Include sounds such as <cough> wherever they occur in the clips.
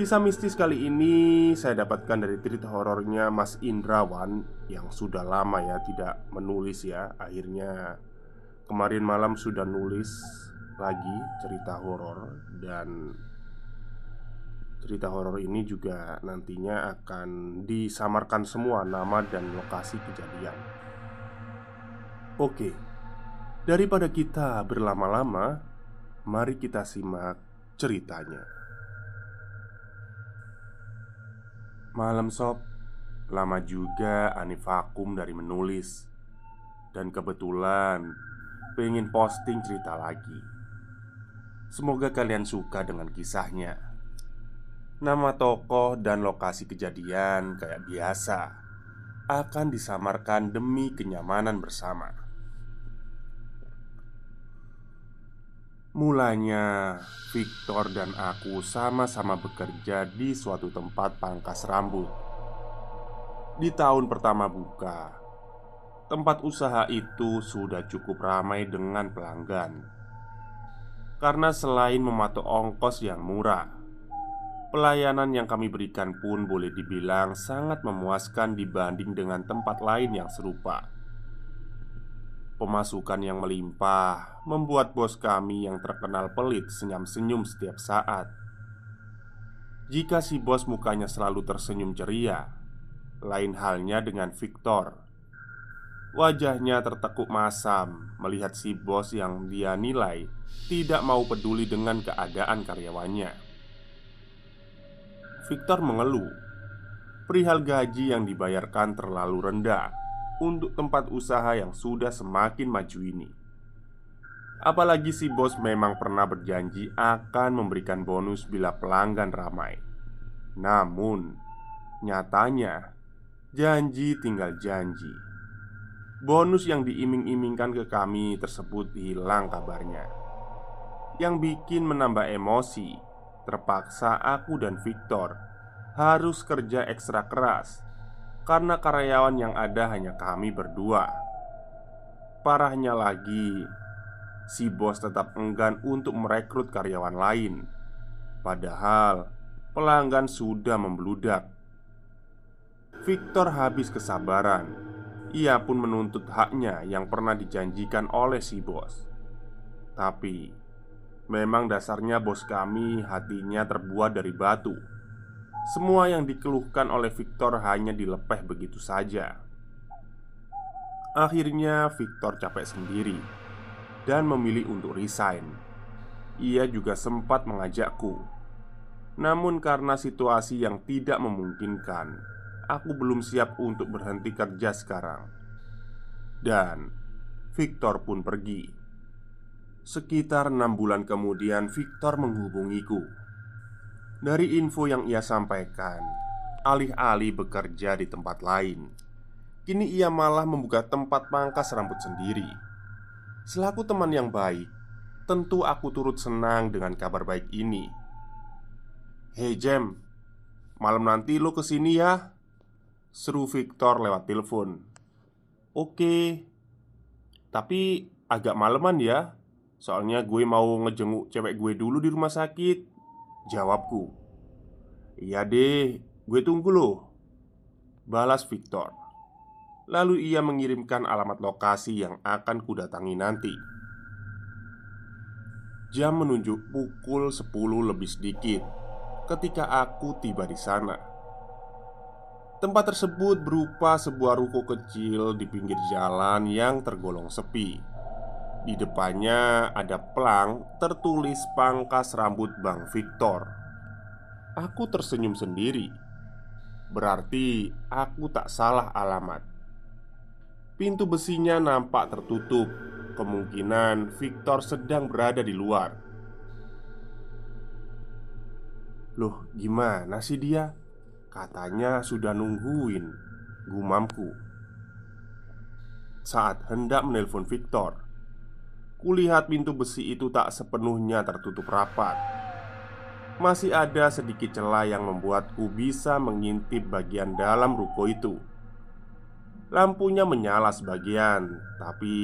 Kisah mistis kali ini saya dapatkan dari cerita horornya Mas Indrawan yang sudah lama ya tidak menulis ya. Akhirnya kemarin malam sudah nulis lagi cerita horor dan cerita horor ini juga nantinya akan disamarkan semua nama dan lokasi kejadian. Oke. Daripada kita berlama-lama, mari kita simak ceritanya. Malam sob. Lama juga Ani vakum dari menulis. Dan kebetulan Pengen posting cerita lagi. Semoga kalian suka dengan kisahnya. Nama tokoh dan lokasi kejadian kayak biasa Akan disamarkan demi kenyamanan bersama Mulanya, Victor dan aku sama-sama bekerja di suatu tempat pangkas rambut. Di tahun pertama buka, tempat usaha itu sudah cukup ramai dengan pelanggan. Karena selain mematok ongkos yang murah, pelayanan yang kami berikan pun boleh dibilang sangat memuaskan dibanding dengan tempat lain yang serupa. Pemasukan yang melimpah membuat bos kami yang terkenal pelit senyum-senyum setiap saat. Jika si bos mukanya selalu tersenyum ceria, lain halnya dengan Victor. Wajahnya tertekuk masam melihat si bos yang dia nilai tidak mau peduli dengan keadaan karyawannya. Victor mengeluh perihal gaji yang dibayarkan terlalu rendah untuk tempat usaha yang sudah semakin maju ini. Apalagi si bos memang pernah berjanji akan memberikan bonus bila pelanggan ramai. Namun, nyatanya janji tinggal janji. Bonus yang diiming-imingkan ke kami tersebut hilang kabarnya. Yang bikin menambah emosi, terpaksa aku dan Victor harus kerja ekstra keras karena karyawan yang ada hanya kami berdua. Parahnya lagi, si bos tetap enggan untuk merekrut karyawan lain, padahal pelanggan sudah membludak. Victor habis kesabaran. Ia pun menuntut haknya yang pernah dijanjikan oleh si bos. Tapi memang dasarnya bos kami hatinya terbuat dari batu semua yang dikeluhkan oleh Victor hanya dilepeh begitu saja. Akhirnya, Victor capek sendiri dan memilih untuk resign. Ia juga sempat mengajakku, namun karena situasi yang tidak memungkinkan, aku belum siap untuk berhenti kerja sekarang. Dan Victor pun pergi. Sekitar enam bulan kemudian, Victor menghubungiku dari info yang ia sampaikan, alih-alih bekerja di tempat lain, kini ia malah membuka tempat pangkas rambut sendiri. Selaku teman yang baik, tentu aku turut senang dengan kabar baik ini. Hei Jem, malam nanti lo ke sini ya Seru Victor lewat telepon Oke Tapi agak maleman ya Soalnya gue mau ngejenguk cewek gue dulu di rumah sakit Jawabku Iya deh, gue tunggu loh Balas Victor Lalu ia mengirimkan alamat lokasi yang akan kudatangi nanti Jam menunjuk pukul 10 lebih sedikit ketika aku tiba di sana. Tempat tersebut berupa sebuah ruko kecil di pinggir jalan yang tergolong sepi. Di depannya ada pelang tertulis pangkas rambut Bang Victor. Aku tersenyum sendiri. Berarti aku tak salah alamat. Pintu besinya nampak tertutup. Kemungkinan Victor sedang berada di luar. Loh gimana sih dia? Katanya sudah nungguin Gumamku Saat hendak menelpon Victor Kulihat pintu besi itu tak sepenuhnya tertutup rapat Masih ada sedikit celah yang membuatku bisa mengintip bagian dalam ruko itu Lampunya menyala sebagian, tapi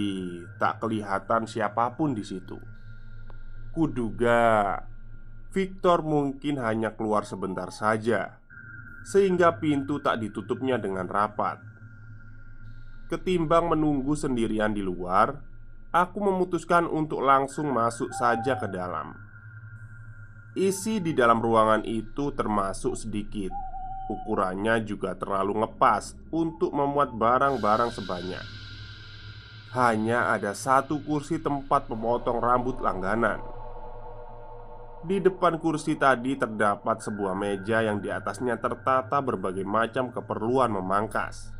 tak kelihatan siapa pun di situ. Kuduga Victor mungkin hanya keluar sebentar saja, sehingga pintu tak ditutupnya dengan rapat. Ketimbang menunggu sendirian di luar, aku memutuskan untuk langsung masuk saja ke dalam. Isi di dalam ruangan itu termasuk sedikit, ukurannya juga terlalu ngepas untuk memuat barang-barang sebanyak. Hanya ada satu kursi tempat pemotong rambut langganan di depan kursi tadi terdapat sebuah meja yang di atasnya tertata berbagai macam keperluan memangkas.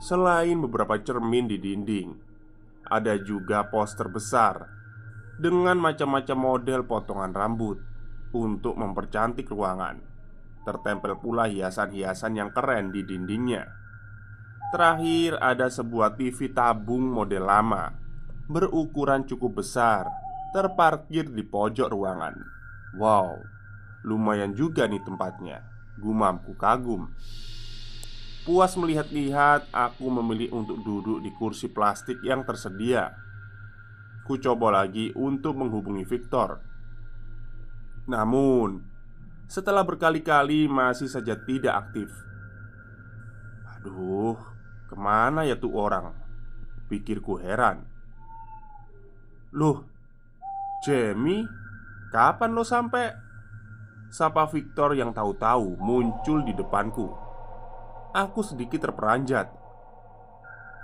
Selain beberapa cermin di dinding, ada juga poster besar dengan macam-macam model potongan rambut untuk mempercantik ruangan. Tertempel pula hiasan-hiasan yang keren di dindingnya. Terakhir, ada sebuah TV tabung model lama berukuran cukup besar terparkir di pojok ruangan. Wow, lumayan juga nih tempatnya. Gumamku kagum. Puas melihat-lihat, aku memilih untuk duduk di kursi plastik yang tersedia. Ku coba lagi untuk menghubungi Victor. Namun, setelah berkali-kali masih saja tidak aktif. Aduh, ke mana ya tuh orang? Pikirku heran. Loh, Jamie, kapan lo sampai? Sapa Victor yang tahu-tahu muncul di depanku. Aku sedikit terperanjat.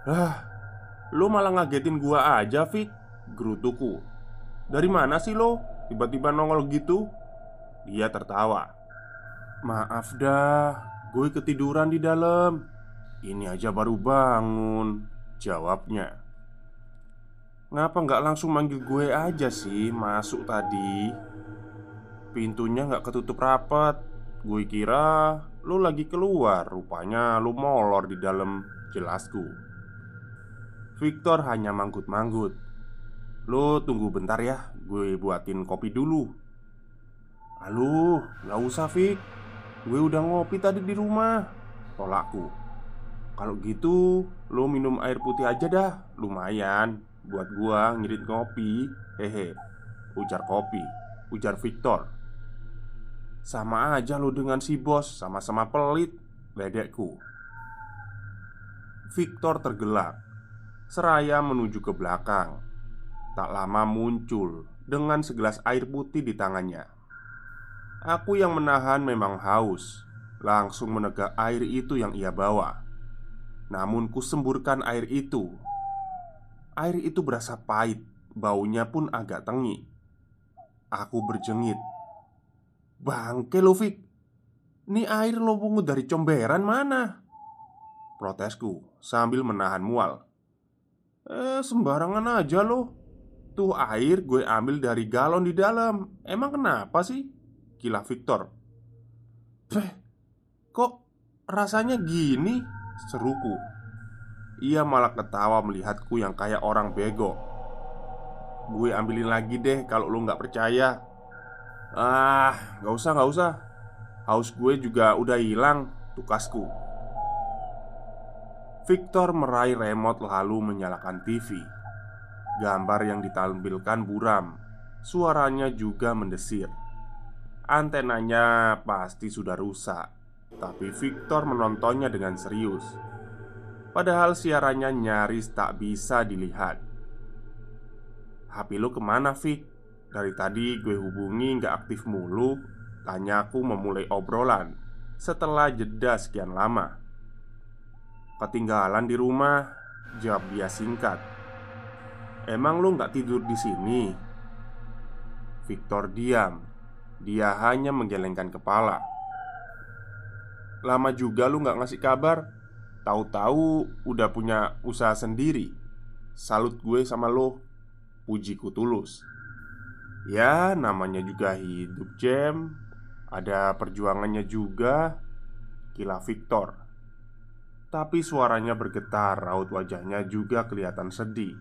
Ah, lo malah ngagetin gua aja, Vic. Gerutuku. Dari mana sih lo? Tiba-tiba nongol gitu? Dia tertawa. Maaf dah, gue ketiduran di dalam. Ini aja baru bangun. Jawabnya. Ngapa nggak langsung manggil gue aja sih masuk tadi? Pintunya nggak ketutup rapat Gue kira lu lagi keluar Rupanya lu molor di dalam Jelasku Victor hanya manggut-manggut. Lu tunggu bentar ya Gue buatin kopi dulu. Aduh, nggak usah Vic. Gue udah ngopi tadi di rumah. Tolakku. Kalau gitu, lo minum air putih aja dah. Lumayan Buat gua ngirit kopi. Hehe Ujar kopi. Ujar Victor Sama aja lo dengan si bos Sama-sama pelit Ledekku Victor tergelak. Seraya menuju ke belakang. Tak lama muncul Dengan segelas air putih di tangannya. Aku yang menahan memang haus. Langsung menegak air itu yang ia bawa. Namun kusemburkan air itu. Air itu berasa pahit, baunya pun agak tengi. Aku berjengit. Bangke Lovik, ini air lo pungut dari comberan mana? Protesku sambil menahan mual. Eh, sembarangan aja lo. Tuh air gue ambil dari galon di dalam. Emang kenapa sih? Kila Victor. Eh, kok rasanya gini? Seruku. Ia malah ketawa melihatku yang kayak orang bego Gue ambilin lagi deh kalau lo nggak percaya Ah, nggak usah, nggak usah. Haus gue juga udah hilang Tukasku. Victor meraih remote lalu menyalakan TV Gambar yang ditampilkan buram Suaranya juga mendesir. Antenanya pasti sudah rusak Tapi Victor menontonnya dengan serius. Padahal siarannya nyaris tak bisa dilihat. HP lu ke mana Vic? Dari tadi gue hubungi nggak aktif mulu Tanyaku memulai obrolan. Setelah jeda sekian lama Ketinggalan di rumah Jawab dia singkat. Emang lu nggak tidur di sini? Victor diam. Dia hanya menggelengkan kepala. Lama juga lu nggak ngasih kabar. Tahu-tahu udah punya usaha sendiri. Salut gue sama lo. Pujiku tulus Ya namanya juga hidup Jam Ada perjuangannya juga. Kila Victor. Tapi suaranya bergetar Raut wajahnya juga kelihatan sedih.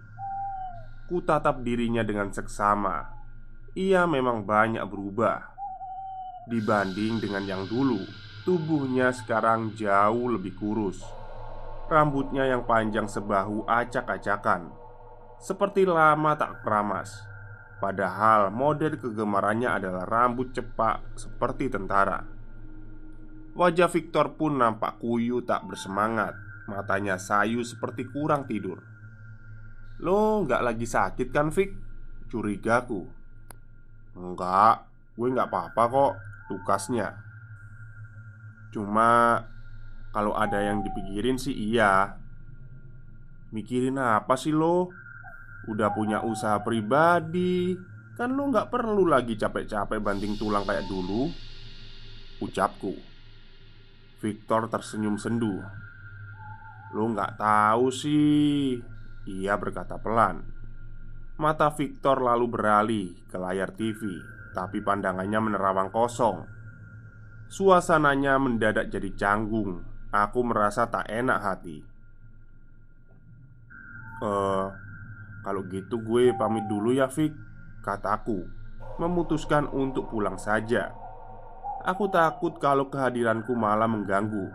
Ku tatap dirinya dengan seksama. Ia memang banyak berubah. Dibanding dengan yang dulu Tubuhnya sekarang jauh lebih kurus. Rambutnya yang panjang sebahu acak-acakan. Seperti lama tak keramas Padahal model kegemarannya adalah rambut cepak seperti tentara. Wajah Victor pun nampak kuyu tak bersemangat. Matanya sayu seperti kurang tidur. Lo nggak lagi sakit kan Vic? Curigaku Enggak, gue nggak apa-apa kok Tukasnya. Cuma Kalau ada yang dipikirin sih iya. Mikirin apa sih lo? Udah punya usaha pribadi. Kan lo nggak perlu lagi capek-capek banting tulang kayak dulu. Ucapku. Victor tersenyum sendu. Lo nggak tahu sih. Ia berkata pelan. Mata Victor lalu beralih ke layar TV Tapi pandangannya menerawang kosong. Suasananya mendadak jadi canggung. Aku merasa tak enak hati. Eh, uh, kalau gitu gue pamit dulu ya Fik Kataku Memutuskan untuk pulang saja Aku takut kalau kehadiranku malah mengganggu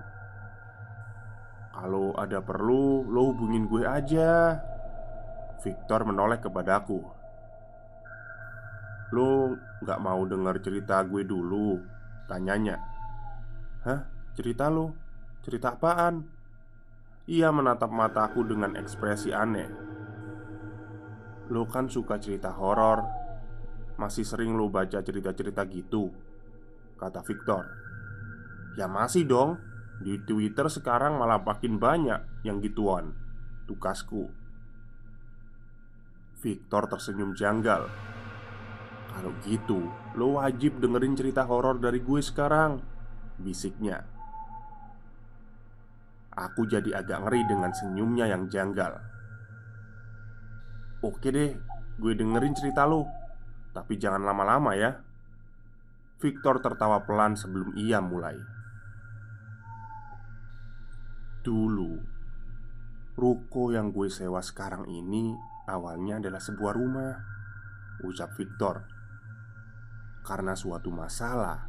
Kalau ada perlu, lo hubungin gue aja Victor menoleh kepadaku Lo gak mau denger cerita gue dulu? Tanyanya Hah? Cerita lo? Cerita apaan? Ia menatap mataku dengan ekspresi aneh Lo kan suka cerita horor. Masih sering lo baca cerita-cerita gitu Kata Victor. Ya masih dong. Di Twitter sekarang malah makin banyak yang gituan Tukasku. Victor tersenyum janggal. Kalau gitu, lo wajib dengerin cerita horor dari gue sekarang Bisiknya. Aku jadi agak ngeri dengan senyumnya yang janggal Oke deh, gue dengerin cerita lo Tapi jangan lama-lama ya. Victor tertawa pelan sebelum ia mulai. Dulu Ruko yang gue sewa sekarang ini Awalnya adalah sebuah rumah Ucap Victor. Karena suatu masalah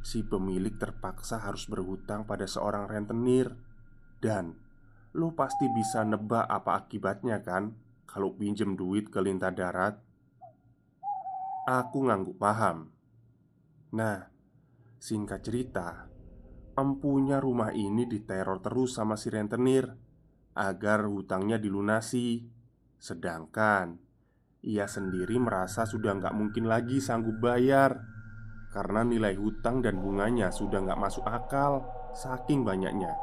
Si pemilik terpaksa harus berhutang pada seorang rentenir. Dan Lo pasti bisa nebak apa akibatnya kan kalau pinjem duit ke lintah darat Aku ngangguk paham. Nah, singkat cerita Empunya rumah ini diteror terus sama si rentenir Agar hutangnya dilunasi. Sedangkan Ia sendiri merasa sudah nggak mungkin lagi sanggup bayar Karena nilai hutang dan bunganya sudah nggak masuk akal Saking banyaknya.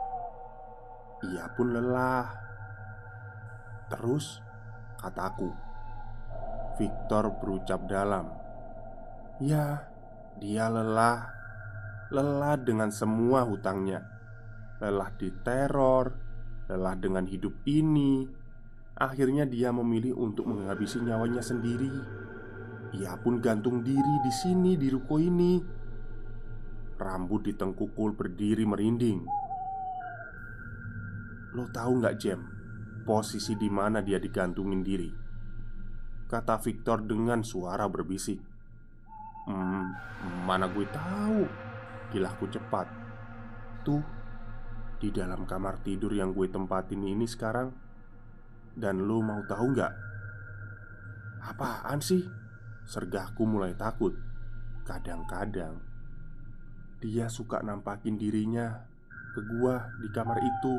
Ia pun lelah. Terus kataku. Victor berucap dalam. Ya, dia lelah. Lelah dengan semua hutangnya. Lelah diteror, lelah dengan hidup ini. Akhirnya dia memilih untuk menghabisi nyawanya sendiri. Ia pun gantung diri di sini di ruko ini. Rambut di tengkukul berdiri merinding. Lo tahu nggak Jem? Posisi di mana dia digantungin diri. Kata Victor dengan suara berbisik. Hmm, mana gue tahu? Kilahku cepat. Tuh, di dalam kamar tidur yang gue tempatin ini sekarang. Dan lo mau tahu nggak? Apaan sih? Sergahku mulai takut. Kadang-kadang dia suka nampakin dirinya ke gua di kamar itu.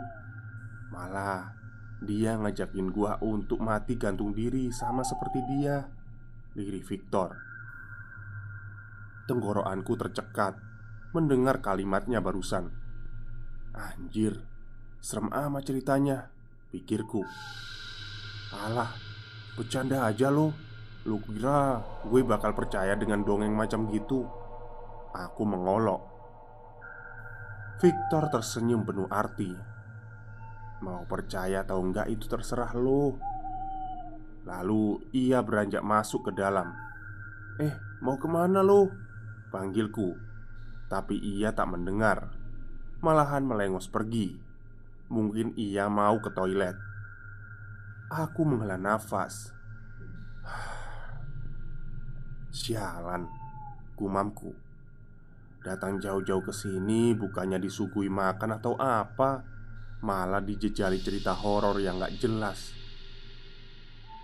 Malah dia ngajakin gua untuk mati gantung diri sama seperti dia Diri Victor. Tenggorokanku tercekat Mendengar kalimatnya barusan. Anjir Serem amat ceritanya Pikirku. Alah Bercanda aja lo Lu kira gue bakal percaya dengan dongeng macam gitu? Aku mengolok. Victor tersenyum penuh arti Mau percaya atau enggak itu terserah lo Lalu ia beranjak masuk ke dalam. Eh, mau ke mana lo? Panggilku. Tapi ia tak mendengar. Malahan melengos pergi. Mungkin ia mau ke toilet. Aku menghela nafas. <sighs> Sialan Gumamku. Datang jauh-jauh ke sini bukannya disuguhi makan atau apa Malah dijejali cerita horor yang gak jelas.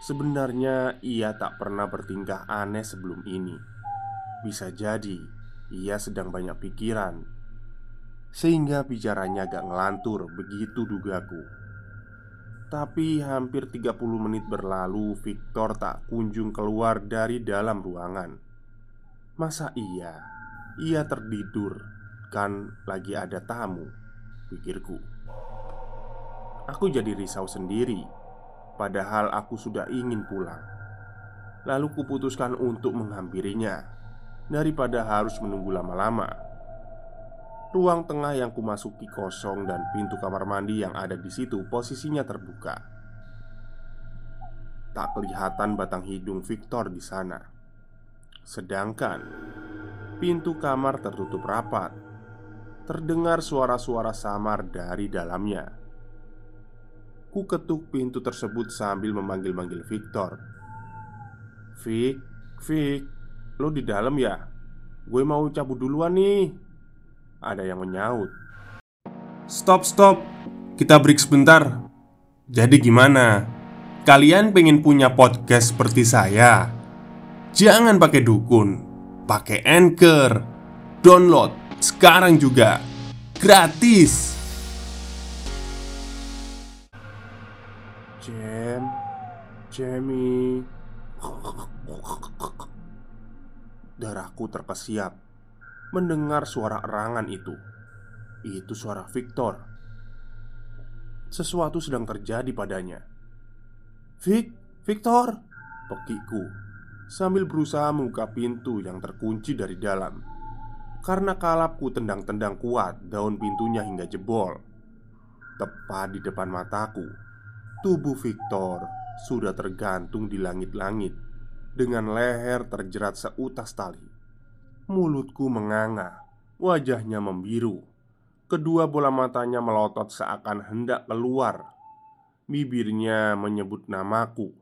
Sebenarnya ia tak pernah bertingkah aneh sebelum ini. Bisa jadi ia sedang banyak pikiran Sehingga bicaranya agak ngelantur begitu dugaku. Tapi hampir 30 menit berlalu Victor tak kunjung keluar dari dalam ruangan. Masa iya? Ia tertidur Kan lagi ada tamu Pikirku Aku jadi risau sendiri Padahal aku sudah ingin pulang. Lalu kuputuskan untuk menghampirinya Daripada harus menunggu lama-lama. Ruang tengah yang kumasuki kosong dan pintu kamar mandi yang ada di situ posisinya terbuka. Tak kelihatan batang hidung Victor di sana. Sedangkan Pintu kamar tertutup rapat. Terdengar suara-suara samar dari dalamnya Ku ketuk pintu tersebut sambil memanggil-manggil Victor. Vic, Vic, lo di dalam ya? Gue mau cabut duluan nih. Ada yang menyaut. Stop, stop. Kita break sebentar. Jadi gimana? Kalian pengen punya podcast seperti saya? Jangan pakai dukun Pakai Anchor. Download sekarang juga. Gratis Jamie Darahku terkesiap Mendengar suara erangan itu. Itu suara Victor. Sesuatu sedang terjadi padanya. Vic, Victor Pekiku Sambil berusaha membuka pintu yang terkunci dari dalam. Karena kalapku tendang-tendang kuat daun pintunya hingga jebol. Tepat di depan mataku Tubuh Victor sudah tergantung di langit-langit dengan leher terjerat seutas tali. Mulutku menganga, wajahnya membiru. Kedua bola matanya melotot seakan hendak keluar. Bibirnya menyebut namaku,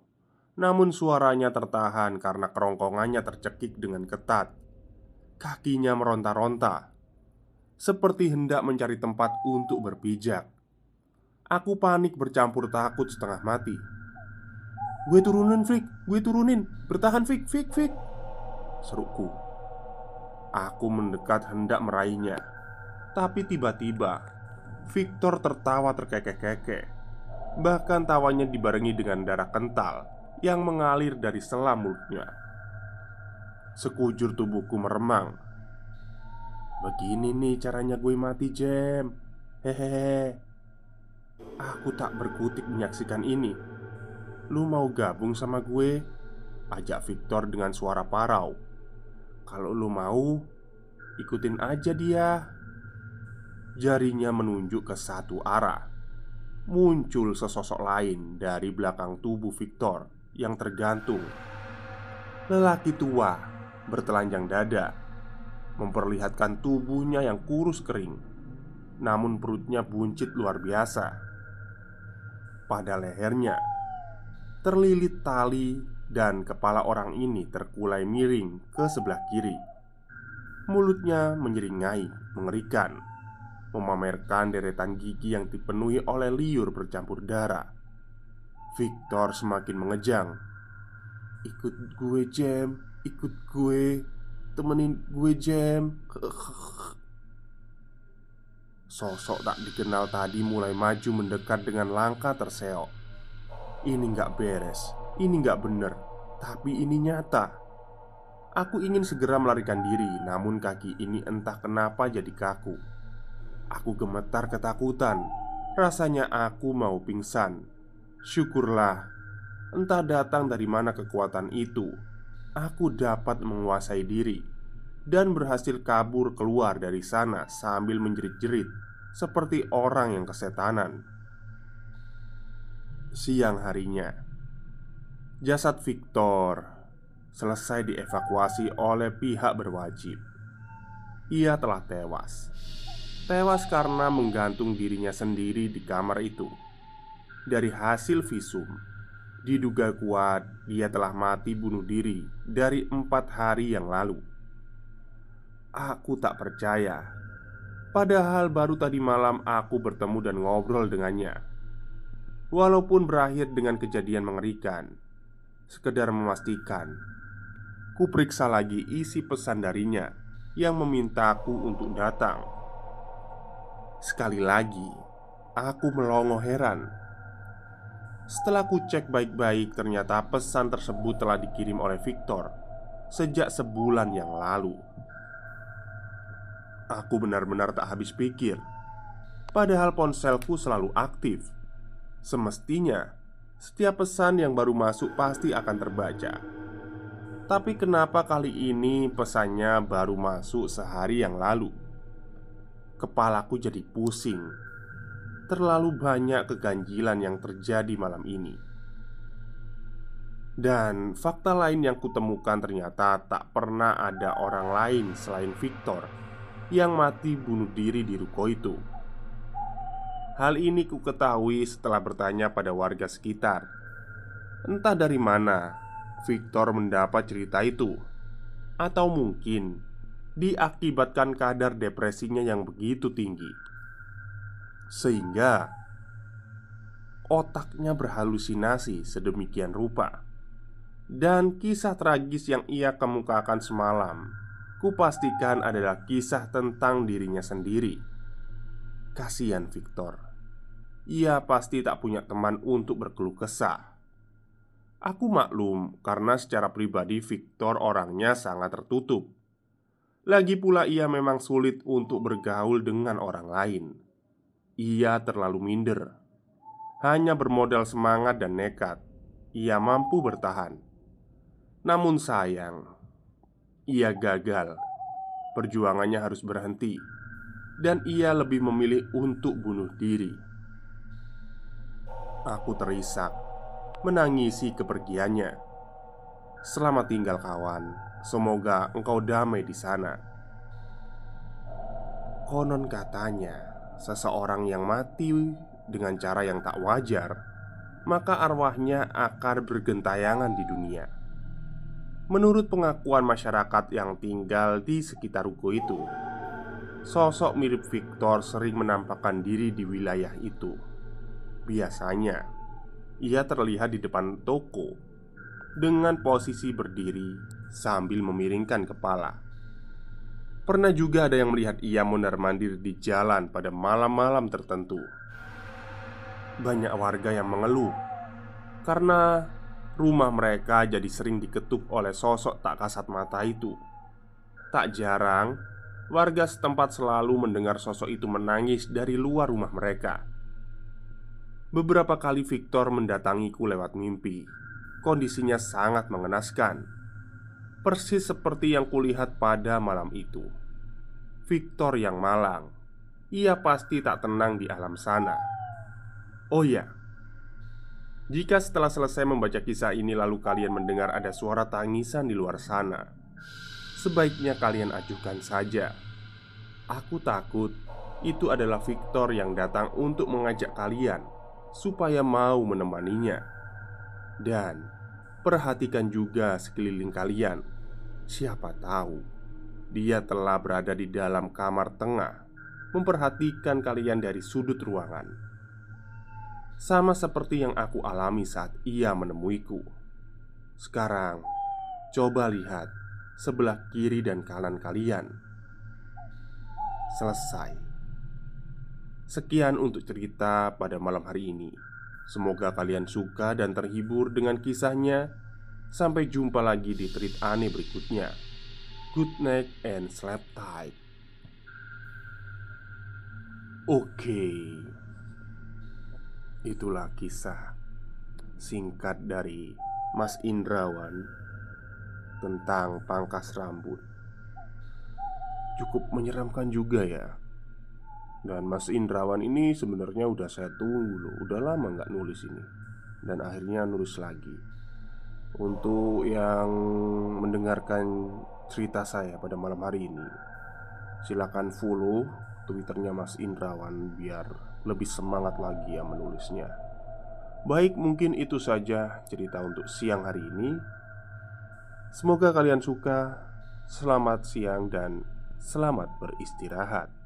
namun suaranya tertahan karena kerongkongannya tercekik dengan ketat. Kakinya meronta-ronta, seperti hendak mencari tempat untuk berpijak. Aku panik bercampur takut setengah mati. Gue turunin Fik, gue turunin. Bertahan Fik, Fik, Fik. Seruku Aku mendekat hendak meraihnya. Tapi tiba-tiba Victor tertawa terkekeh-kekeh. Bahkan tawanya dibarengi dengan darah kental Yang mengalir dari selam mulutnya. Sekujur tubuhku meremang. Begini nih caranya gue mati Jam Hehehe. Aku tak berkutik menyaksikan ini Lu mau gabung sama gue? Ajak Victor dengan suara parau Kalau lu mau Ikutin aja dia Jarinya menunjuk ke satu arah Muncul sesosok lain dari belakang tubuh Victor Yang tergantung Lelaki tua Bertelanjang dada Memperlihatkan tubuhnya yang kurus kering Namun perutnya buncit luar biasa pada lehernya. Terlilit tali dan kepala orang ini terkulai miring ke sebelah kiri. Mulutnya menyeringai, mengerikan, memamerkan deretan gigi yang dipenuhi oleh liur bercampur darah. Victor semakin mengejang. "Ikut gue, Jam, ikut gue, temenin gue, Jam." Sosok tak dikenal tadi mulai maju mendekat dengan langkah terseok. Ini nggak beres, ini nggak bener, tapi ini nyata. Aku ingin segera melarikan diri, namun kaki ini entah kenapa jadi kaku. Aku gemetar ketakutan. Rasanya aku mau pingsan. Syukurlah, entah datang dari mana kekuatan itu. Aku dapat menguasai diri dan berhasil kabur keluar dari sana sambil menjerit-jerit seperti orang yang kesetanan. Siang harinya, jasad Victor selesai dievakuasi oleh pihak berwajib. Ia telah tewas. Tewas karena menggantung dirinya sendiri di kamar itu. Dari hasil visum, diduga kuat dia telah mati bunuh diri dari empat hari yang lalu. Aku tak percaya, padahal baru tadi malam aku bertemu dan ngobrol dengannya. Walaupun berakhir dengan kejadian mengerikan, sekedar memastikan Kuperiksa lagi isi pesan darinya yang memintaku untuk datang. Sekali lagi, aku melongo heran. Setelah ku cek baik-baik, ternyata pesan tersebut telah dikirim oleh Victor sejak sebulan yang lalu. Aku benar-benar tak habis pikir. Padahal ponselku selalu aktif. Semestinya, setiap pesan yang baru masuk pasti akan terbaca. Tapi kenapa kali ini pesannya baru masuk sehari yang lalu? Kepalaku jadi pusing. Terlalu banyak keganjilan yang terjadi malam ini. Dan fakta lain yang kutemukan ternyata tak pernah ada orang lain selain Victor yang mati bunuh diri di ruko itu. Hal ini ku ketahui setelah bertanya pada warga sekitar. Entah dari mana Victor mendapat cerita itu, atau mungkin diakibatkan kadar depresinya yang begitu tinggi, sehingga otaknya berhalusinasi sedemikian rupa. Dan kisah tragis yang ia kemukakan semalam Kupastikan adalah kisah tentang dirinya sendiri Kasihan Victor Ia pasti tak punya teman untuk berkeluh kesah Aku maklum karena secara pribadi Victor orangnya sangat tertutup. Lagi pula ia memang sulit untuk bergaul dengan orang lain. Ia terlalu minder. Hanya bermodal semangat dan nekat, ia mampu bertahan. Namun sayang, ia gagal. Perjuangannya harus berhenti, dan ia lebih memilih untuk bunuh diri. Aku terisak menangisi kepergiannya. Selamat tinggal, kawan. Semoga engkau damai di sana. Konon katanya, seseorang yang mati dengan cara yang tak wajar, maka arwahnya akan bergentayangan di dunia. Menurut pengakuan masyarakat yang tinggal di sekitar ruko itu, sosok mirip Victor sering menampakkan diri di wilayah itu. Biasanya, ia terlihat di depan toko dengan posisi berdiri sambil memiringkan kepala. Pernah juga ada yang melihat ia mondar-mandir di jalan pada malam-malam tertentu. Banyak warga yang mengeluh karena rumah mereka jadi sering diketuk oleh sosok tak kasat mata itu. Tak jarang, warga setempat selalu mendengar sosok itu menangis dari luar rumah mereka. Beberapa kali Victor mendatangiku lewat mimpi. Kondisinya sangat mengenaskan, persis seperti yang kulihat pada malam itu. Victor yang malang, ia pasti tak tenang di alam sana. Oh ya, jika setelah selesai membaca kisah ini, lalu kalian mendengar ada suara tangisan di luar sana, sebaiknya kalian ajukan saja. Aku takut itu adalah Victor yang datang untuk mengajak kalian supaya mau menemaninya. Dan perhatikan juga sekeliling kalian. Siapa tahu dia telah berada di dalam kamar tengah, memperhatikan kalian dari sudut ruangan. Sama seperti yang aku alami saat ia menemuiku. Sekarang, coba lihat sebelah kiri dan kanan kalian. Selesai. Sekian untuk cerita pada malam hari ini. Semoga kalian suka dan terhibur dengan kisahnya. Sampai jumpa lagi di treat aneh berikutnya. Good night and sleep tight. Oke, itulah kisah singkat dari Mas Indrawan tentang pangkas rambut. Cukup menyeramkan juga ya. Dan Mas Indrawan ini sebenarnya udah saya tunggu loh. Udah lama nggak nulis ini. Dan akhirnya nulis lagi. Untuk yang mendengarkan cerita saya pada malam hari ini Silahkan follow Twitternya Mas Indrawan Biar lebih semangat lagi ya menulisnya. Baik mungkin itu saja cerita untuk siang hari ini. Semoga kalian suka. Selamat siang dan selamat beristirahat